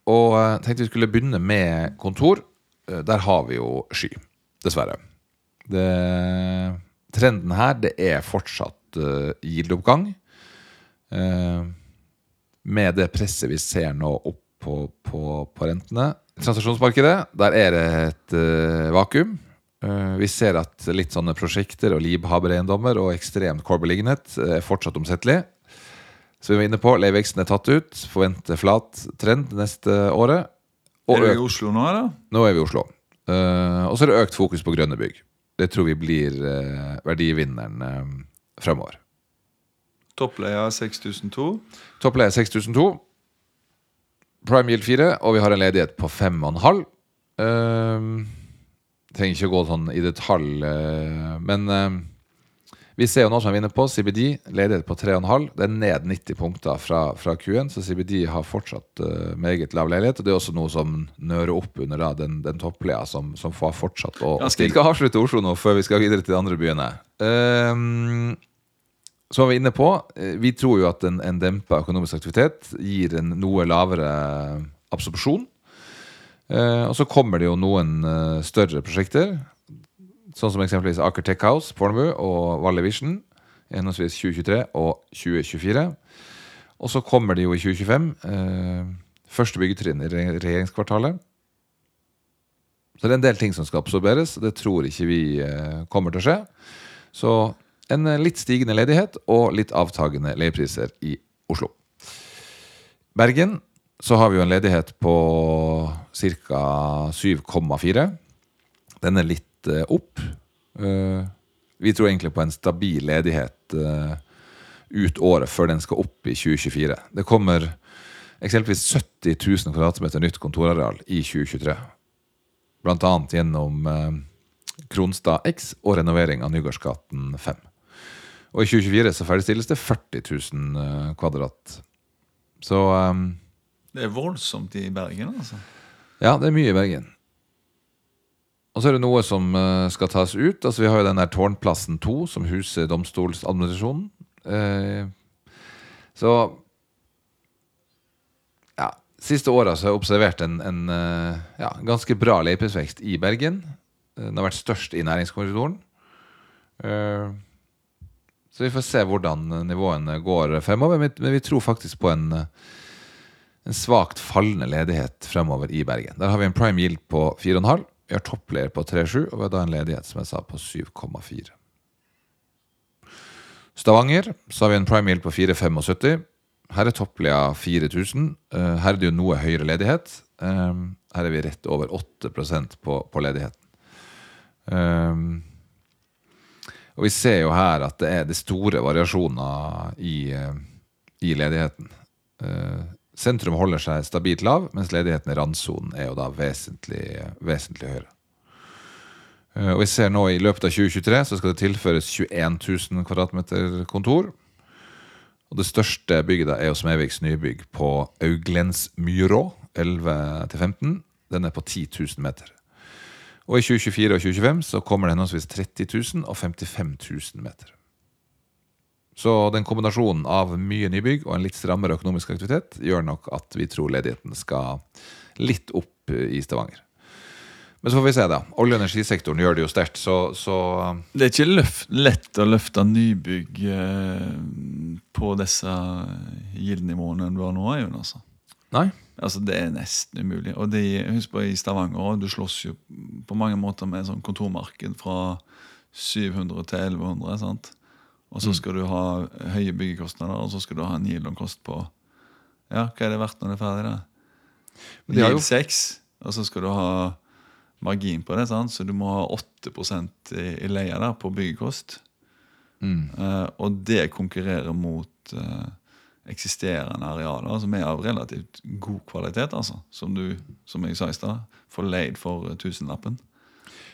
og jeg tenkte vi skulle begynne med kontor. Eh, der har vi jo sky, dessverre. Det, trenden her det er fortsatt uh. Eh, med det presset vi ser nå opp på, på, på rentene. Transaksjonsmarkedet, der er det et uh, vakuum. Uh, vi ser at litt sånne prosjekter og livhavereiendommer og ekstremt core beliggenhet eh, er fortsatt omsettelig. Så vi var inne på, leiveksten er tatt ut, forventer flat trend neste året. Og Er vi i Oslo nå, eller? nå er vi i Oslo. Uh, og så er det økt fokus på grønne bygg. Det tror vi blir uh, verdivinneren uh, fremover. Toppleia 6002. Toppleia 6002. Prime Yield 4, og vi har en ledighet på 5,5. Uh, trenger ikke å gå sånn i detalj, men vi ser jo nå som vi er inne på, CBD ledighet på 3,5. Det er ned 90 punkter fra, fra Q1, så CBD har fortsatt uh, meget lav ledighet. Og det er også noe som nører opp under da, den, den toppleia som, som får fortsatt å. Vi skal avslutte Oslo nå før vi skal videre til de andre byene. Så som vi var inne på, eh, vi tror jo at en, en dempa økonomisk aktivitet gir en noe lavere absorpsjon. Eh, og så kommer det jo noen eh, større prosjekter, sånn som eksempelvis Aker Tech House, Fornebu og Valle Vision, henholdsvis 2023 og 2024. Og så kommer det jo i 2025 eh, første byggetrinn i regjeringskvartalet. Så det er en del ting som skal absorberes, det tror ikke vi eh, kommer til å skje. Så en eh, litt stigende ledighet og litt avtagende leiepriser i Oslo. Bergen så har vi jo en ledighet på ca. 7,4. Den er litt eh, opp. Eh, vi tror egentlig på en stabil ledighet eh, ut året før den skal opp i 2024. Det kommer eksempelvis 70 000 kvadratmeter nytt kontorareal i 2023. Blant annet gjennom Kronstad X og renovering av Nygårdsgaten 5. Og i 2024 så ferdigstilles det 40 000 eh, kvadrat. Så um, Det er voldsomt i Bergen, altså. ja, det er mye i Bergen. Og så er det noe som eh, skal tas ut. Altså Vi har jo den der Tårnplassen 2, som huser domstolsadministrasjonen. Eh, så Ja. Siste åra har jeg observert en, en eh, ja, ganske bra leieprisvekst i Bergen. Den har vært størst i næringskorridoren. Så vi får se hvordan nivåene går fremover. Men vi tror faktisk på en en svakt fallende ledighet fremover i Bergen. Der har vi en prime yield på 4,5. Vi har toppleder på 3,7, og vi har da en ledighet som jeg sa på 7,4. Stavanger så har vi en prime yield på 4,75. Her er toppleder 4000. Eh, Her er det jo noe høyere ledighet. Eh, Her er vi rett over 8 på, på ledigheten. Eh, Og vi ser jo her at det er de store variasjoner i, i ledigheten. Sentrum holder seg stabilt lav, mens ledigheten i randsonen er jo da vesentlig, vesentlig høyere. Eh, Og vi ser nå i løpet av 2023 så skal det tilføres 21 000 kvadratmeter kontor. Og det største bygget er jo Smeviks nybygg på Auglensmyrå 11-15. Den er på 10 000 meter. Og i 2024 og 2025 så kommer det henholdsvis 30 000 og 55 000 meter. Så den kombinasjonen av mye nybygg og en litt strammere økonomisk aktivitet gjør nok at vi tror ledigheten skal litt opp i Stavanger. Men så får vi se, da. Olje- og energisektoren gjør det jo sterkt, så, så Det er ikke løft, lett å løfte nybygg eh, på disse gildnivåene du har nå. Altså. Nei. altså, det er nesten umulig. Og de, husk på i Stavanger, du slåss jo på mange måter med sånn kontormarked fra 700 til 1100. sant? Og så skal du ha høye byggekostnader, og så skal du ha en yield-on-kost på Ja, hva er det verdt når det er ferdig? da? Gild de jo- Yield 6, og så skal du ha margin på det, sant? så du må ha 8 i, i leie der på byggekost. Mm. Uh, og det konkurrerer mot uh, eksisterende arealer som er av relativt god kvalitet. altså. Som du, som jeg sa i stad, får leid for eh, tusenlappen.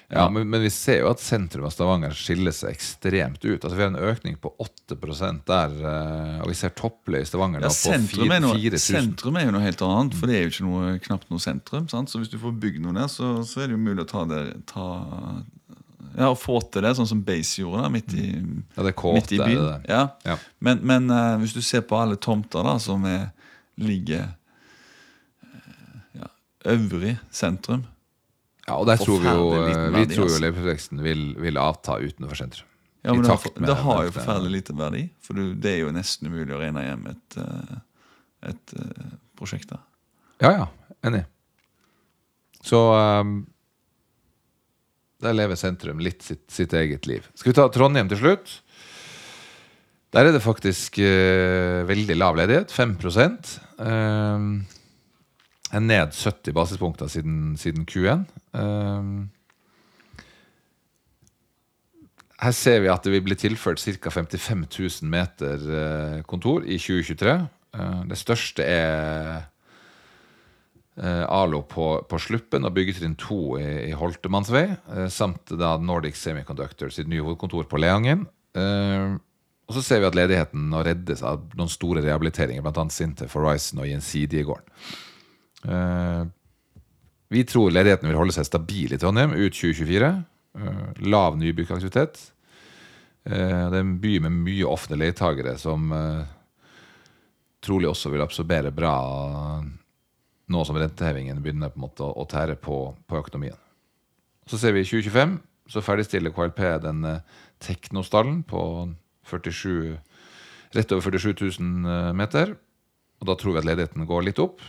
Ja, men, men vi ser jo at sentrum av Stavanger skiller seg ekstremt ut. Altså Vi har en økning på 8 der, eh, og vi ser toppløy i Stavanger Ja, nå på sentrum, er 4000. sentrum er jo noe helt annet, for det er jo ikke noe, knapt noe sentrum. sant? Så hvis du får bygd noe der, så, så er det jo mulig å ta det ta, Ja, å få til det, sånn som Base gjorde da, midt i, Ja, det er midt i byen. det det. Ja. Ja. Men, men uh, hvis du ser på alle tomter da, som er, ligger uh, ja, øvrig sentrum Ja, og der tror vi jo, eh, vi tror jo Leveprosjekten leverveksten vil, vil avta utenfor sentrum. Ja, men det har, med det har jo forferdelig lite verdi. For det er jo nesten umulig å regne hjem et, et, et eh, prosjekt der. Ja, ja. Enig. Så um, der lever sentrum litt sitt, sitt eget liv. Skal vi ta Trondheim til slutt? Der er det faktisk uh, veldig lav ledighet. 5 um, Er ned 70 basispunkter siden, siden Q1. Um, her ser vi at det vil bli tilført ca. 55 000 meter eh, kontor i 2023. Eh, det største er eh, Alo på, på Sluppen og byggetrinn 2 i, i Holtemannsvei, samt da Nordic Semiconductor sitt nye hovedkontor på Leangen. Eh, og så ser vi at ledigheten nå reddes av noen store rehabiliteringer, bl.a. Sintef, Horizon og Gjensidige-gården. Eh, vi tror ledigheten vil holde seg stabil i Trondheim ut 2024. Eh, lav nybyggaktivitet. Eh, det er en by med mye offentlige leietagere som trolig også vil absorbere bra nå som rentehevingen begynner på en måte å, tære på, på økonomien. Så ser vi i 2025 så ferdigstiller KLP den Teknostallen på 47, rett over 47 000 eh, meter. Og da tror vi at ledigheten går litt opp.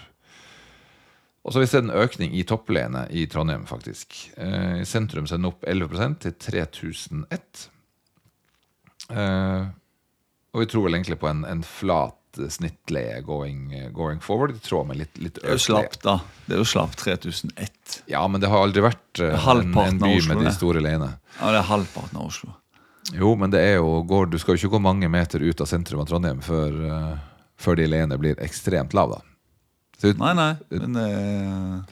Og så har vi sett en økning i toppleiene i Trondheim, faktisk. Eh, I sentrum sender er den opp 11% til 3001. Eh, og vi tror vel egentlig på en, en flat eh, snittleie going, going forward, i tråd med litt, litt Det er jo økt slapt, da. Det er jo slapt 3001. Ja, men det har aldri vært en, en by Oslo, med de store leiene. Ja, det er halvparten av Oslo. Jo, men det er jo, går, du skal jo ikke gå mange meter ut av sentrum av Trondheim før, før de leiene blir ekstremt lave. da. Så, Nei, nei, men er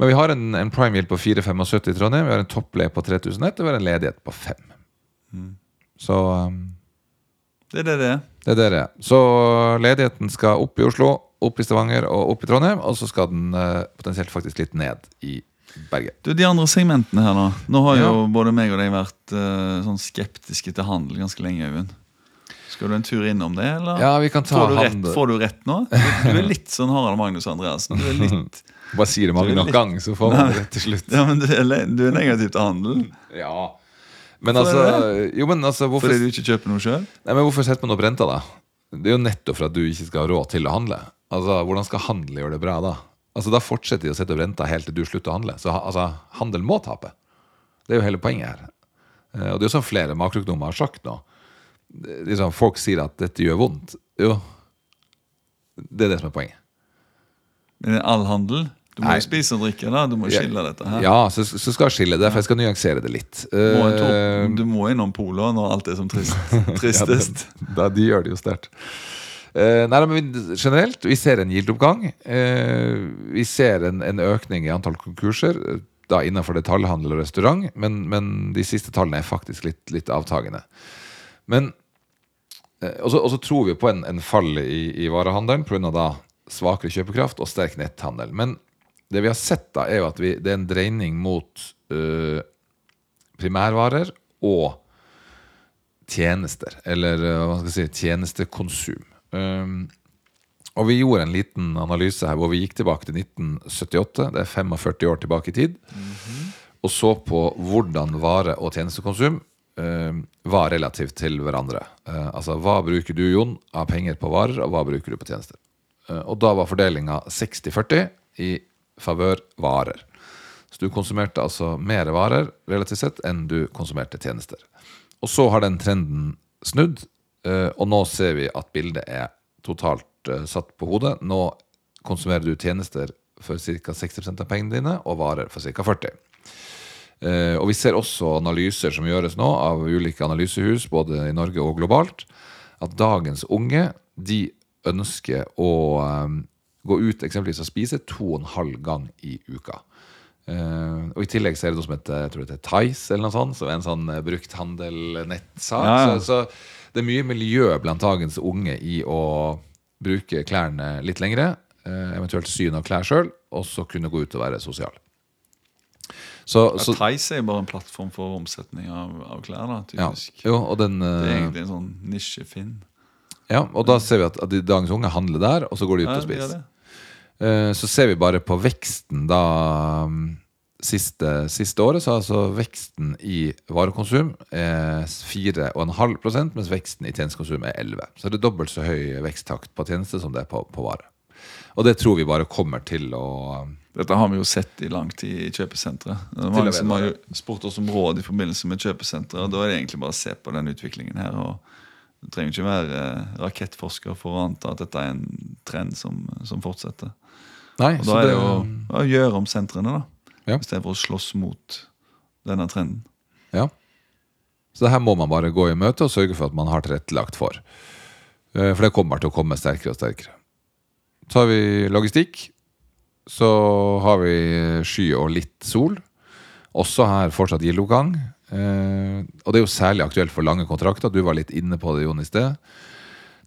Men vi har en, en prime yield på 4,75 i Trondheim, vi har en toppleie på 3001, og vi har en ledighet på 5. Så um, det er det det er. det er det det er. Så ledigheten skal opp i Oslo, opp i Stavanger og opp i Trondheim, og så skal den uh, potensielt faktisk litt ned i Berge. Du, De andre segmentene her, nå. Nå har jo Ja. både meg og deg vært uh, sånn skeptiske til handel ganske lenge. Øyvind. Skal du en tur innom det, eller? Ja, vi kan ta får, du rett, får du rett nå? Du, er litt sånn Harald Magnus Andreassen. Du er litt, Bare si det mange nok litt- ganger, så får man det til slutt. ja, men du er, du er negativ til handel Ja. Men altså, jo, men altså hvorfor, fordi du ikke kjøper noe sjøl? hvorfor setter man opp renta, da? Det er jo nettopp for at du ikke skal ha råd til å handle. Altså, Hvordan skal handel gjøre det bra da? Altså, Da fortsetter de å sette opp renta helt til du slutter å handle. Så altså, handel må tape. Det er jo hele poenget her. Eh, Og det er jo som flere makroøkonomer har sagt nå. Det- Liksom, folk sier at dette gjør vondt. Jo, det er det som er poenget. Men all handel? Du må jo spise og drikke, da. Du må Ja, skille dette her. Ja, så, så skal jeg skille. det, for jeg skal nyansere det litt. Må Eh, du må innom Polet når alt er som trist, tristest. Ja, det- da, de gjør det jo sterkt. Eh, nei, men generelt, vi ser en gildoppgang. Eh, vi ser en, en økning i antall konkurser. da innenfor detaljhandel og restaurant, men, men de siste tallene er faktisk litt, litt avtagende. Men eh, og så, og så tror vi på en, en fall i, i varehandelen pga. svakere kjøpekraft og sterk netthandel. Men det vi har sett, da, er jo at vi, det er en dreining mot øh, primærvarer og tjenester. Eller øh, hva skal jeg si, tjenestekonsum. Um, og vi gjorde en liten analyse her hvor vi gikk tilbake til 1978. Det er 45 år tilbake i tid. Og så på hvordan vare- og tjenestekonsum eh, var relativt til hverandre. Eh, altså hva bruker du, Jon, av penger på varer, og hva bruker du på tjenester? Eh, og da var fordelinga 60-40 i favør varer. Så du konsumerte altså mer varer relativt sett enn du konsumerte tjenester. Og så har den trenden snudd, eh, og nå ser vi at bildet er totalt eh, satt på hodet. Nå konsumerer du tjenester for ca. 60% av pengene dine, og varer for ca. 40 Eh, og vi ser også analyser som gjøres nå av ulike analysehus, både i Norge og globalt, at dagens unge de ønsker å eh, gå ut eksempelvis og spise to og en halv gang i uka. Uh, og I tillegg så er det noe som heter jeg tror det heter Tice, eller noe sånt, som er en sånn uh, brukthandel-nettsak. Ja, ja. Så, så det er mye miljø blant dagens unge i å bruke klærne litt lengre, Uh, eventuelt sy noen klær sjøl, og så kunne gå ut og være sosial. Så, så, Ja, Tice er bare en plattform for omsetning av, av klær. da, ja, jo, den, Det er eh, egentlig en sånn nisjefinn. ja, og da ser vi at, at de- dagens unge handler der, og så går de ut Ja, og spiser. Eh, Så ser vi bare på veksten da um, siste, siste året, så er altså veksten i varekonsum er 4,5% mens veksten i tjenestekonsum er 11 Så det er dobbelt så høy veksttakt på tjeneste som det er på, på vare. Og det tror vi bare kommer til å um, Dette har vi jo sett i lang tid i kjøpesentre. Mange som har jo spurt oss om råd i forbindelse med kjøpesentre. Da er det egentlig bare å se på den utviklingen her. og Du trenger ikke være eh, rakettforsker for å anta at dette er en trend som, som fortsetter. Nei, Og så Da er det jo å gjøre om sentrene, da. Ja. Istedenfor å slåss mot denne trenden. Ja. Så det her må man bare gå i møte og sørge for at man har tilrettelagt for. Eh, For det kommer til å komme sterkere og sterkere. Har vi logistikk. Så har vi sky og litt sol. Også her fortsatt gildoppgang. Eh, og det er jo særlig aktuelt for lange kontrakter. Du var litt inne på det, Jon, i sted.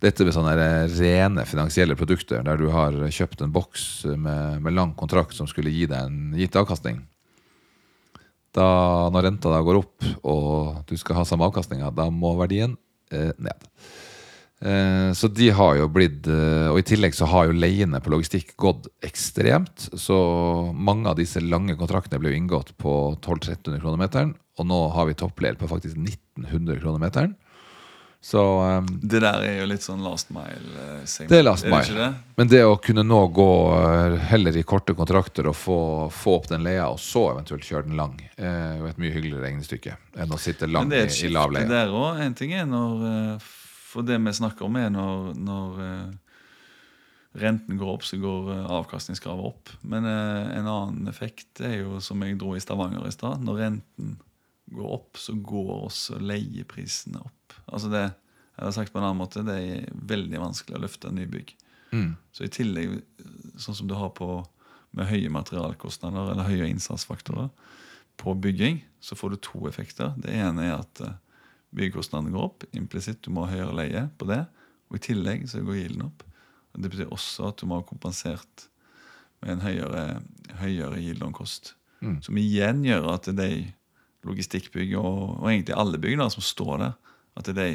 Dette med sånne rene finansielle produkter, der du har kjøpt en boks med, med lang kontrakt som skulle gi deg en gitt avkastning. Da, når renta da går opp, og du skal ha samme avkastninga, da må verdien eh, ned. Eh, så de har jo blitt eh, Og i tillegg så har jo leiene på logistikk gått ekstremt. Så mange av disse lange kontraktene ble jo inngått på 1200-1300 kroner meteren. Og nå har vi toppleier på faktisk 1900 kroner meteren. Så um, Det der er jo litt sånn last mile-segment. Det er last mile. Er det? Men det å kunne nå gå eh, heller i korte kontrakter og få, få opp den leia, og så eventuelt kjøre den lang, er jo et mye hyggeligere regnestykke enn å sitte lang Men det i, er et i lav skifte leie. der òg. En ting er når eh, For det vi snakker om, er når, når eh, renten går opp, så går eh, avkastningskravet opp. Men eh, en annen effekt er jo, som jeg dro i Stavanger i stad, når renten går opp, så går også leieprisene opp. Altså det, jeg har sagt på en annen måte, det er veldig vanskelig å løfte nybygg. Mm. Så i tillegg, sånn som du har på med høye materialkostnader eller høye innsatsfaktorer på bygging, så får du to effekter. Det ene er at byggekostnadene går opp. Implisitt du må ha høyere leie på det. Og i tillegg så går gilden opp. Og det betyr også at du må ha kompensert med en høyere, høyere cost. Mm. Som igjen gjør at de logistikkbygg, og, og egentlig alle bygg da, som står der, at de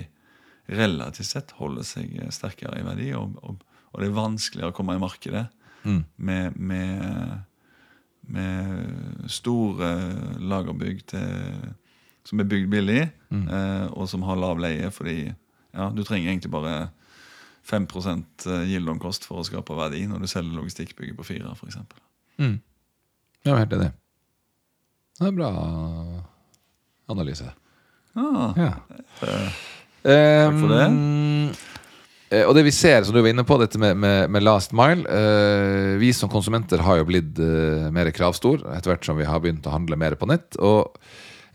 relativt sett holder seg sterkere i verdi. Og, og, og det er vanskeligere å komme i markedet Mm. med, med, med store lagerbygg til, som er bygd billig, eh, og som har lav leie. Fordi ja, du trenger egentlig bare 5 yield on for å skape verdi når du selger logistikkbygget på fire, eksempel. Mm. Ja, helt enig. Det er en bra analyse. Ah, Ja. Takk for det. Um, Og det vi ser, som du var inne på, dette med, med, med last mile eh, Vi som konsumenter har jo blitt eh, mer kravstor etter hvert som vi har begynt å handle mer på nett. Og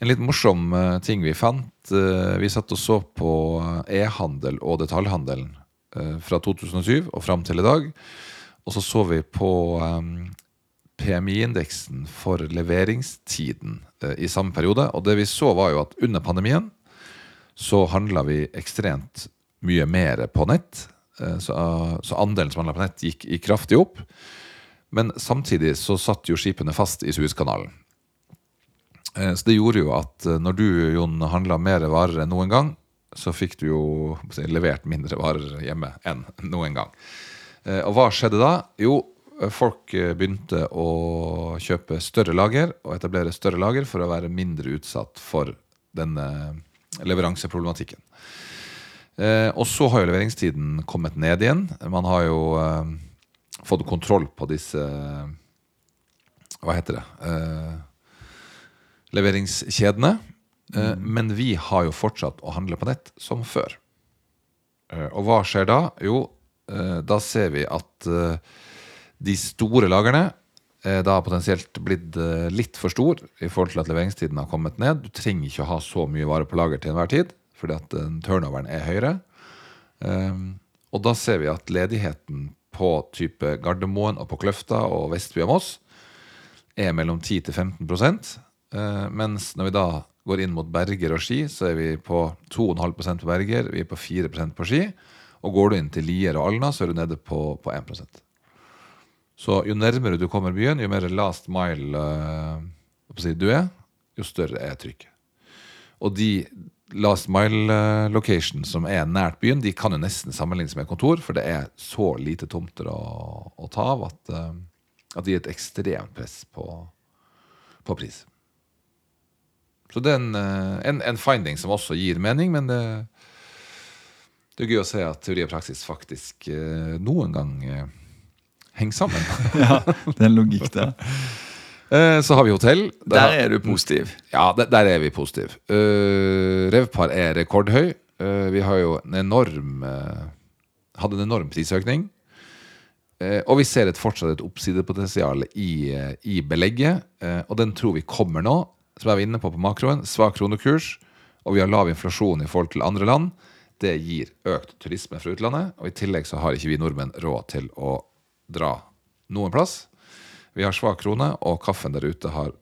en litt morsom eh, ting vi fant eh, Vi satt og så på eh, e-handel og detaljhandelen fra 2007 og fram til i dag. Og så så vi på PMI-indeksen for leveringstiden i samme periode. Og det vi så, var jo at under pandemien så handla vi ekstremt mye mer på nett. Så, andelen som handla på nett, gikk kraftig opp. Men samtidig så satt jo skipene fast i Suezkanalen. Eh, Så det gjorde jo at eh, når du Jon, handla mer varer enn noen gang, så fikk du jo levert mindre varer hjemme enn noen gang. Eh, Og hva skjedde da? Jo, folk begynte å kjøpe større lager og etablere større lager for å være mindre utsatt for denne leveranseproblematikken. Og så har jo leveringstiden kommet ned igjen. Man har jo fått kontroll på disse Hva heter det? Eh, leveringskjedene. Mm. Men vi har jo fortsatt å handle på nett som før. Eh, Og hva skjer da? Jo, eh, da ser vi at eh, de store lagrene da potensielt blitt eh, litt for stor i forhold til at leveringstiden har kommet ned. Du trenger ikke å ha så mye varer på lager til enhver tid, fordi at eh, turnoveren er høyere. Og da ser vi at ledigheten på type Gardermoen og på Kløfta og Vestby og Moss er mellom 10 til 15 eh, Mens når vi da går inn mot Berger og Ski, så er vi på 2,5 på Berger, vi er på 4% på Ski. Og går du inn til Lier og Alna, så er du nede på, på 1% Så jo nærmere du kommer byen, jo mer last mile eh, si, du er, jo større er trykket. Og de last mile locations location som er nært byen, de kan jo nesten sammenlignes med kontor, for det er så lite tomter å, å ta av at, eh, at det gir et ekstremt press på, på pris. Så det er en, eh, en, en finding som også gir mening, men det, det er gøy å se at teori og praksis faktisk eh, noen gang eh, henger sammen. Ja, det er en logikk der. Eh, Så har vi hotell. Der er du positiv. Ja, der, der er vi positive. Uh, Revpar er rekordhøy. Uh, vi har jo en enorm uh, hadde en enorm prisøkning. Eh, og vi ser et fortsatt et oppsidepotensial i, i belegget. eh, og den tror vi kommer nå. Som jeg var inne på på makroen. Svak kronekurs. Og vi har lav inflasjon i forhold til andre land. Det gir økt turisme fra utlandet. Og i tillegg så har ikke vi nordmenn råd til å dra noen plass. Vi har svak krone, og kaffen der ute har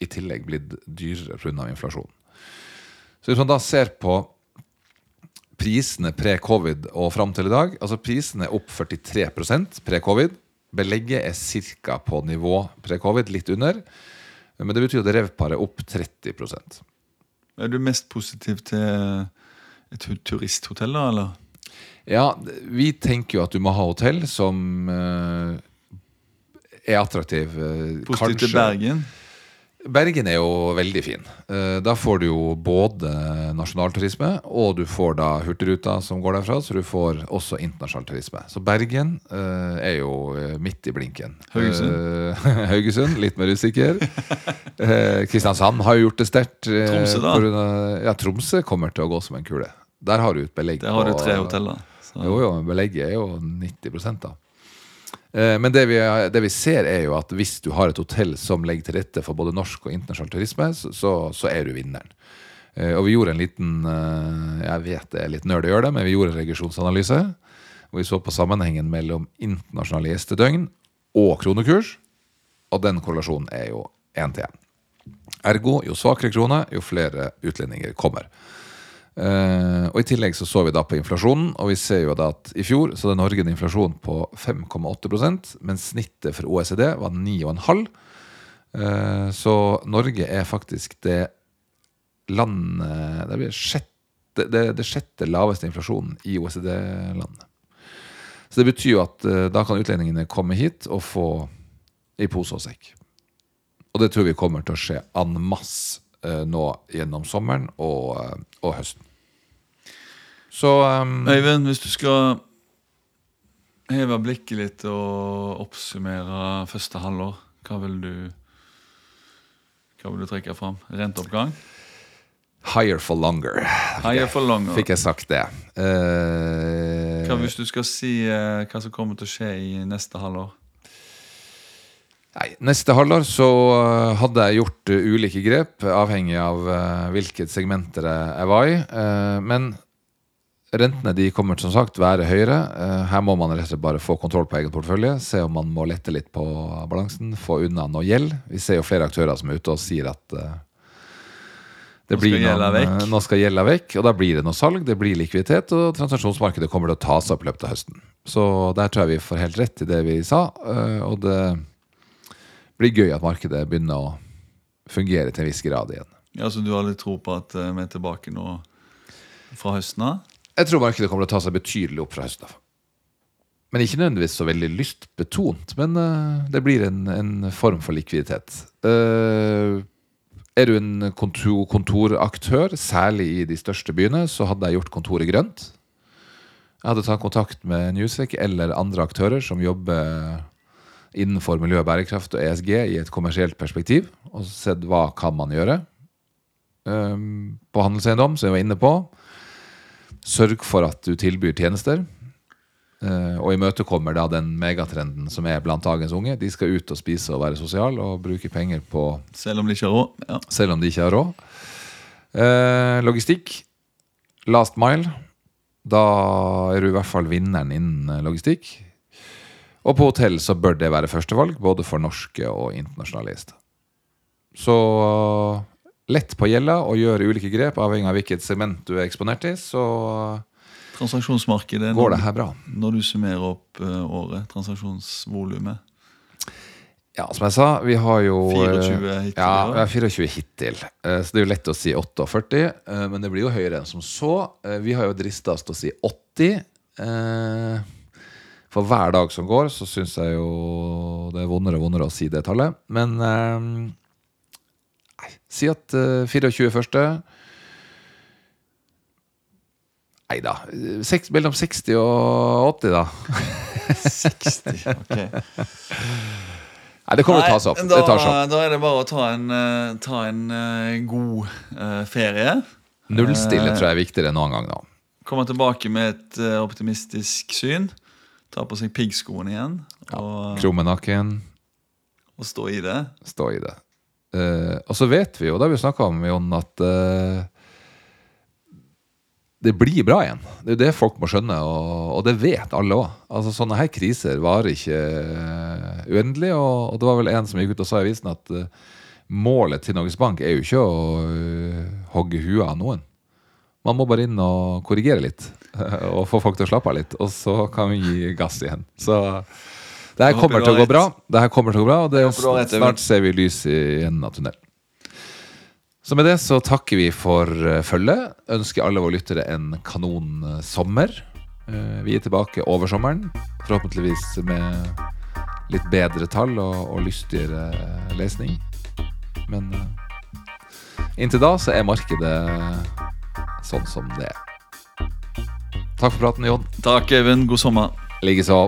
i tillegg blitt dyrere pga. inflasjon. Så hvis man da ser på prisene pre-covid og fram til i dag Altså prisene er opp 43% pre-covid. Belegget er ca. på nivå pre-covid, litt under. Men det betyr at revparet er opp 30% Er du mest positiv til et turisthotell, da, eller? Ja, vi tenker jo at du må ha hotell som eh, er attraktiv. eh, Positiv til. Bergen? Bergen er jo veldig fin. Eh, Da får du jo både nasjonalturisme, og du får da Hurtigruta som går derfra, så du får også internasjonal turisme. Så Bergen eh, er jo eh, midt i blinken. Haugesund? Haugesund, litt mer usikker. Kristiansand har jo gjort det sterkt. Tromsø, da? Ja, Tromsø kommer til å gå som en kule. Der har du et belegg Der har du tre hoteller. Så. jo, jo, belegget er jo 90 da. Eh, Men det vi, det vi ser, er jo at hvis du har et hotell som legger til rette for både norsk og internasjonal turisme, så, så, er du vinneren. Eh, Og vi gjorde en liten eh, Jeg vet det er litt nerd å gjøre det, men vi gjorde en regresjonsanalyse. Og vi så på sammenhengen mellom internasjonale gjestedøgn og kronekurs. Og den korrelasjonen er jo én til én. Ergo, jo svakere krone, jo flere utlendinger kommer. Eh, og I tillegg så så vi da på inflasjonen, og vi ser jo da at i fjor så hadde Norge en inflasjon på 5,8% mens snittet for OECD var 9,5 uh, Så Norge er faktisk det landet Det blir sjette, det, det sjette laveste inflasjonen i OECD-landet. Så det betyr jo at uh, da kan utlendingene komme hit og få i pose og sekk. Og det tror vi kommer til å skje en masse eh, nå gjennom sommeren og, eh, og høsten. Så um, Øyvind, hvis du skal heve blikket litt og oppsummere første halvår, hva vil du hva vil du trekke fram? Renteoppgang? higher for longer, Higher for longer. fikk jeg sagt det. Uh, Hva hvis du skal si uh, hva som kommer til å skje i neste halvår? Nei, neste halvår så eh, hadde jeg gjort ulike grep, avhengig av hvilket segmenter jeg, var i. Eh, men Rentene de kommer som sagt være høyere. Eh, Her må man rett og slett bare få kontroll på egen portefølje. Se om man må lette litt på balansen. Få unna noe gjeld. Vi ser jo flere aktører som er ute og sier at eh, det Nå skal blir noen, eh, nå skal gjelda vekk. Og da blir det noe salg, det blir likviditet, og transaksjonsmarkedet kommer til å ta seg opp i løpet av høsten. Så der tror jeg vi får helt rett i det vi sa. Og det blir gøy at markedet begynner å fungere til en viss grad igjen. Ja, Så du har litt tro på at vi er tilbake nå fra høsten av? Jeg tror markedet kommer til å ta seg betydelig opp fra høsten av. Men ikke nødvendigvis så veldig lystbetont. Men uh, det blir en, en form for likviditet. Uh, er du en kontor, kontoraktør, særlig i de største byene, så hadde jeg gjort kontoret grønt. Jeg hadde tatt kontakt med Newsec eller andre aktører som jobber innenfor miljø og bærekraft og ESG i et kommersielt perspektiv, og sett hva kan man gjøre. Eh, på handelseiendom, som jeg var inne på, Sørg for at du tilbyr tjenester. eh, og imøtekommer da den megatrenden som er blant dagens unge. De skal ut og spise og være sosial og bruke penger på Selv om de ikke har råd? Ja. selv om de ikke har råd. Eh, logistikk. Last mile. Da er du i hvert fall vinneren innen eh, logistikk. Og på hotell så bør det være førstevalg, både for norske og internasjonale gjester. Så lett på gjelda og gjør ulike grep avhengig av hvilket segment du er eksponert i, så Transaksjonsmarkedet, går det her bra. når du summerer opp eh, året, transaksjonsvolumet Ja, som jeg sa, vi har jo eh, 24 hittil, Ja, ja. vi har 24 hittil. Eh, Så det er jo lett å si 48, eh, men det blir jo høyere enn som så. Eh, Vi har jo drista oss til å si 80. Eh, For hver dag som går, så syns jeg jo det er vondere og vondere å si det tallet. Men eh, si at uh, 24 første Nei da. eh, seks- Mellom 60 og 80, da. 60. ok. Nei, det kommer til å ta seg opp. da, Det tar seg opp. da er det bare å ta en, eh, ta en uh, god uh, ferie. Nullstille tror jeg er viktigere enn noen gang da Komme tilbake med et eh, optimistisk syn. Ta på seg piggskoene igjen og, Krumme nakken. og stå i det. stå i det. Eh, og så vet vi jo, det har vi snakka om, Jon, at uh, det blir bra igjen. Det er jo det folk må skjønne, og, og det vet alle òg. Altså, sånne her kriser varer ikke uh, uendelig, og, og det var vel en som gikk ut og sa i avisen at målet til Norges Bank er jo ikke å hogge huet av noen. Man må bare inn og korrigere litt, og få folk til å slappe av litt, og så kan vi gi gass igjen. Så det her kommer til å gå bra. Det her kommer til å gå bra, og det, er Øyvind. snart ser vi lys i enden av tunnelen. Så med det så takker vi for eh, følget. Ønsker alle våre lyttere en kanon eh, sommer. Eh, Vi er tilbake over sommeren, forhåpentligvis med litt bedre tall og, og lystigere lesning. Men inntil da så er markedet sånn som det er. Takk for praten, Jon. Takk, Eivind. God sommer. Likeså.